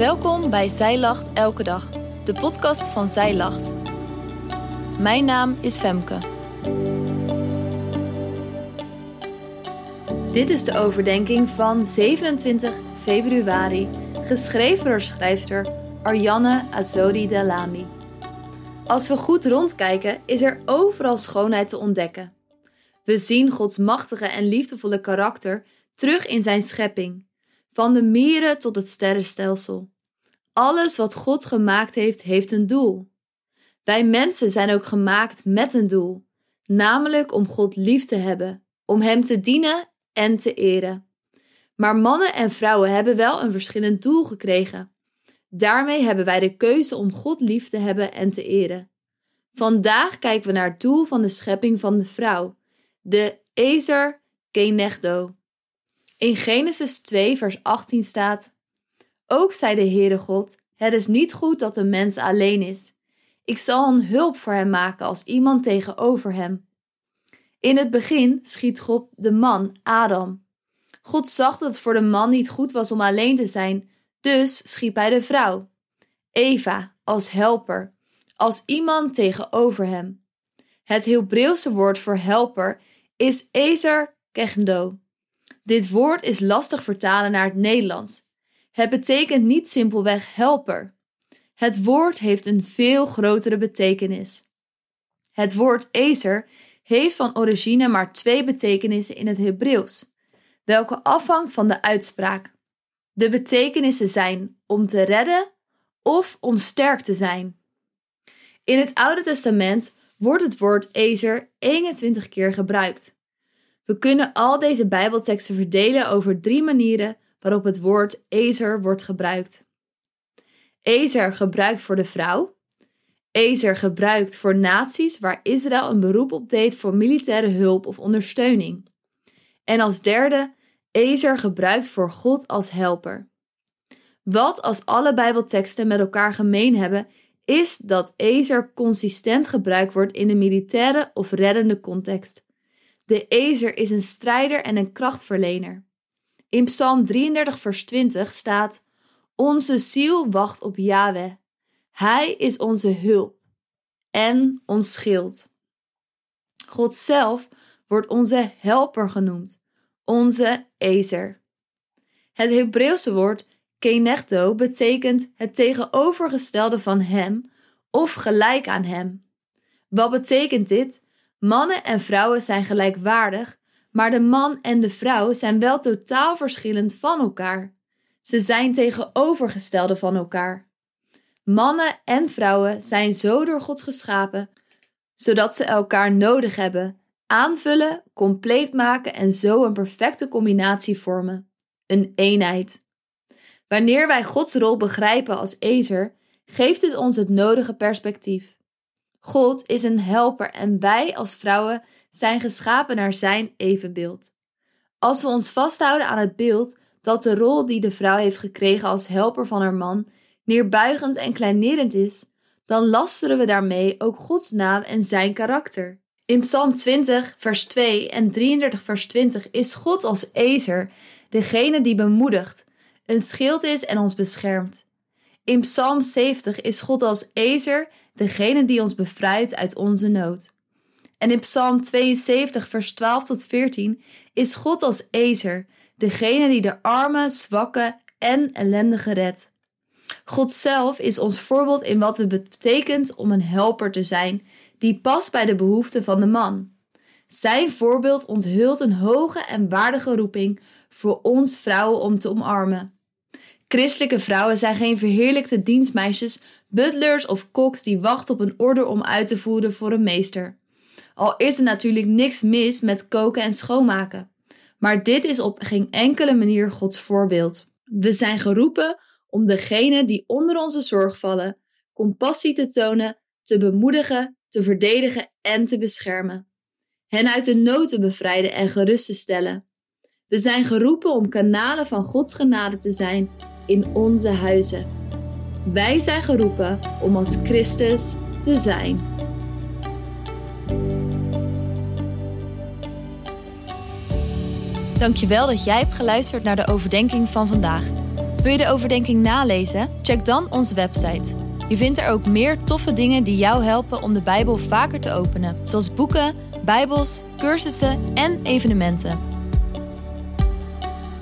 Welkom bij Zij Lacht Elke Dag, de podcast van Zij Lacht. Mijn naam is Femke. Dit is de overdenking van 27 februari, geschreven door schrijfster Arjanne Azodi Dalami. Als we goed rondkijken, is er overal schoonheid te ontdekken. We zien Gods machtige en liefdevolle karakter terug in zijn schepping, van de mieren tot het sterrenstelsel. Alles wat God gemaakt heeft, heeft een doel. Wij mensen zijn ook gemaakt met een doel, namelijk om God lief te hebben, om Hem te dienen en te eren. Maar mannen en vrouwen hebben wel een verschillend doel gekregen. Daarmee hebben wij de keuze om God lief te hebben en te eren. Vandaag kijken we naar het doel van de schepping van de vrouw, de Ezer Kenegdo. In Genesis 2, vers 18 staat: Ook zei de Heere God: Het is niet goed dat een mens alleen is. Ik zal een hulp voor hem maken als iemand tegenover hem. In het begin schiet God de man, Adam. God zag dat het voor de man niet goed was om alleen te zijn, dus schiep hij de vrouw, Eva, als helper, als iemand tegenover hem. Het Hebreeuwse woord voor helper is Ezer Kechndo. Dit woord is lastig vertalen naar het Nederlands. Het betekent niet simpelweg helper. Het woord heeft een veel grotere betekenis. Het woord Ezer heeft van origine maar twee betekenissen in het Hebreeuws, welke afhangt van de uitspraak. De betekenissen zijn om te redden of om sterk te zijn. In het Oude Testament wordt het woord Ezer 21 keer gebruikt. We kunnen al deze Bijbelteksten verdelen over drie manieren waarop het woord Ezer wordt gebruikt. Ezer gebruikt voor de vrouw. Ezer gebruikt voor naties waar Israël een beroep op deed voor militaire hulp of ondersteuning. En als derde, Ezer gebruikt voor God als helper. Wat als alle Bijbelteksten met elkaar gemeen hebben, is dat Ezer consistent gebruikt wordt in de militaire of reddende context. De Ezer is een strijder en een krachtverlener. In Psalm 33, vers 20 staat: Onze ziel wacht op Yahweh. Hij is onze hulp en ons schild. God zelf wordt onze helper genoemd, onze Ezer. Het Hebreeuwse woord kenechto betekent het tegenovergestelde van hem of gelijk aan hem. Wat betekent dit? Mannen en vrouwen zijn gelijkwaardig, maar de man en de vrouw zijn wel totaal verschillend van elkaar. Ze zijn tegenovergestelde van elkaar. Mannen en vrouwen zijn zo door God geschapen, zodat ze elkaar nodig hebben, aanvullen, compleet maken en zo een perfecte combinatie vormen. Een eenheid. Wanneer wij Gods rol begrijpen als ezer, geeft dit ons het nodige perspectief. God is een helper en wij als vrouwen zijn geschapen naar zijn evenbeeld. Als we ons vasthouden aan het beeld dat de rol die de vrouw heeft gekregen als helper van haar man neerbuigend en kleinerend is, dan lasteren we daarmee ook Gods naam en zijn karakter. In Psalm 20, vers 2 en 33, vers 20 is God als ezer degene die bemoedigt, een schild is en ons beschermt. In Psalm 70 is God als ezer degene die ons bevrijdt uit onze nood. En in Psalm 72, vers 12 tot 14 is God als ezer, degene die de arme, zwakke en ellendige redt. God zelf is ons voorbeeld in wat het betekent om een helper te zijn, die past bij de behoeften van de man. Zijn voorbeeld onthult een hoge en waardige roeping voor ons vrouwen om te omarmen. Christelijke vrouwen zijn geen verheerlijkte dienstmeisjes, butlers of koks die wachten op een order om uit te voeren voor een meester. Al is er natuurlijk niks mis met koken en schoonmaken. Maar dit is op geen enkele manier Gods voorbeeld. We zijn geroepen om degenen die onder onze zorg vallen, compassie te tonen, te bemoedigen, te verdedigen en te beschermen. Hen uit de nood te bevrijden en gerust te stellen. We zijn geroepen om kanalen van Gods genade te zijn in onze huizen. Wij zijn geroepen om als Christus te zijn. Dankjewel dat jij hebt geluisterd naar de overdenking van vandaag. Wil je de overdenking nalezen? Check dan onze website. Je vindt er ook meer toffe dingen die jou helpen om de Bijbel vaker te openen, zoals boeken, Bijbels, cursussen en evenementen.